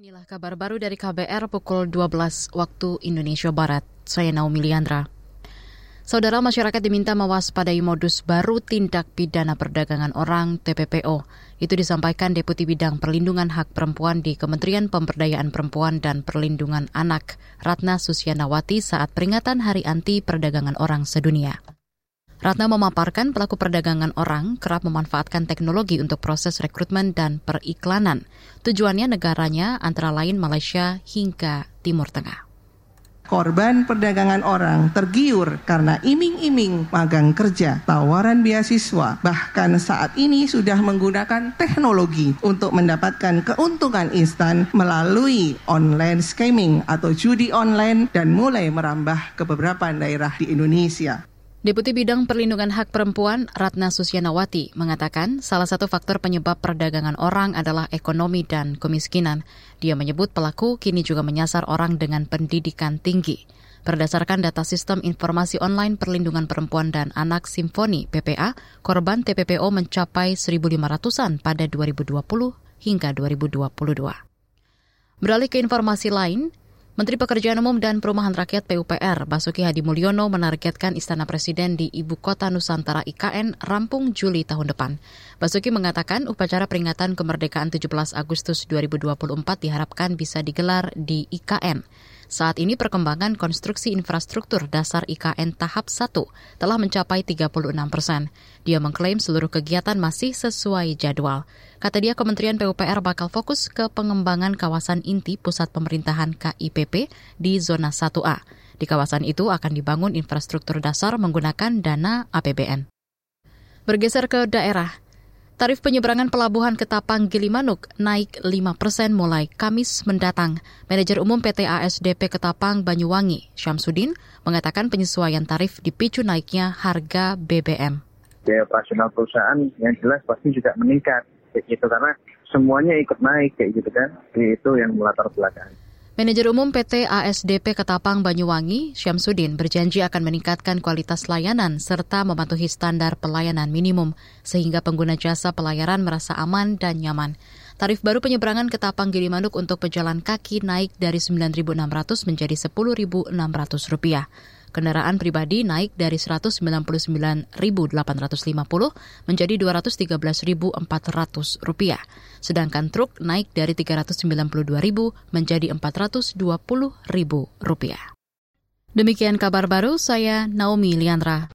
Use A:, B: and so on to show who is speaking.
A: Inilah kabar baru dari KBR pukul 12 waktu Indonesia Barat. Saya Naomi Liandra. Saudara masyarakat diminta mewaspadai modus baru tindak pidana perdagangan orang TPPO. Itu disampaikan Deputi Bidang Perlindungan Hak Perempuan di Kementerian Pemberdayaan Perempuan dan Perlindungan Anak, Ratna Susianawati saat peringatan Hari Anti Perdagangan Orang Sedunia. Ratna memaparkan pelaku perdagangan orang kerap memanfaatkan teknologi untuk proses rekrutmen dan periklanan. Tujuannya negaranya antara lain Malaysia hingga Timur Tengah
B: korban perdagangan orang tergiur karena iming-iming magang kerja, tawaran beasiswa, bahkan saat ini sudah menggunakan teknologi untuk mendapatkan keuntungan instan melalui online scamming atau judi online dan mulai merambah ke beberapa daerah di Indonesia.
A: Deputi Bidang Perlindungan Hak Perempuan Ratna Susianawati mengatakan salah satu faktor penyebab perdagangan orang adalah ekonomi dan kemiskinan. Dia menyebut pelaku kini juga menyasar orang dengan pendidikan tinggi. Berdasarkan data Sistem Informasi Online Perlindungan Perempuan dan Anak Simfoni PPA, korban TPPO mencapai 1.500-an pada 2020 hingga 2022. Beralih ke informasi lain, Menteri Pekerjaan Umum dan Perumahan Rakyat PUPR Basuki Hadi Mulyono menargetkan Istana Presiden di Ibu Kota Nusantara IKN rampung Juli tahun depan. Basuki mengatakan upacara peringatan kemerdekaan 17 Agustus 2024 diharapkan bisa digelar di IKN. Saat ini perkembangan konstruksi infrastruktur dasar IKN tahap 1 telah mencapai 36 persen. Dia mengklaim seluruh kegiatan masih sesuai jadwal. Kata dia Kementerian PUPR bakal fokus ke pengembangan kawasan inti pusat pemerintahan KIPP di zona 1A. Di kawasan itu akan dibangun infrastruktur dasar menggunakan dana APBN. Bergeser ke daerah, Tarif penyeberangan pelabuhan Ketapang Gilimanuk naik 5 persen mulai Kamis mendatang. Manajer Umum PT ASDP Ketapang Banyuwangi, Syamsuddin, mengatakan penyesuaian tarif dipicu naiknya harga BBM.
C: Biaya operasional perusahaan yang jelas pasti juga meningkat, kayak gitu karena semuanya ikut naik kayak gitu kan. Itu yang melatar belakang.
A: Manajer Umum PT ASDP Ketapang Banyuwangi, Syamsuddin, berjanji akan meningkatkan kualitas layanan serta mematuhi standar pelayanan minimum sehingga pengguna jasa pelayaran merasa aman dan nyaman. Tarif baru penyeberangan Ketapang Gilimanuk untuk pejalan kaki naik dari Rp9.600 menjadi Rp10.600 kendaraan pribadi naik dari 199.850 menjadi 213.400 rupiah. Sedangkan truk naik dari 392.000 menjadi 420.000 rupiah. Demikian kabar baru saya Naomi Liandra.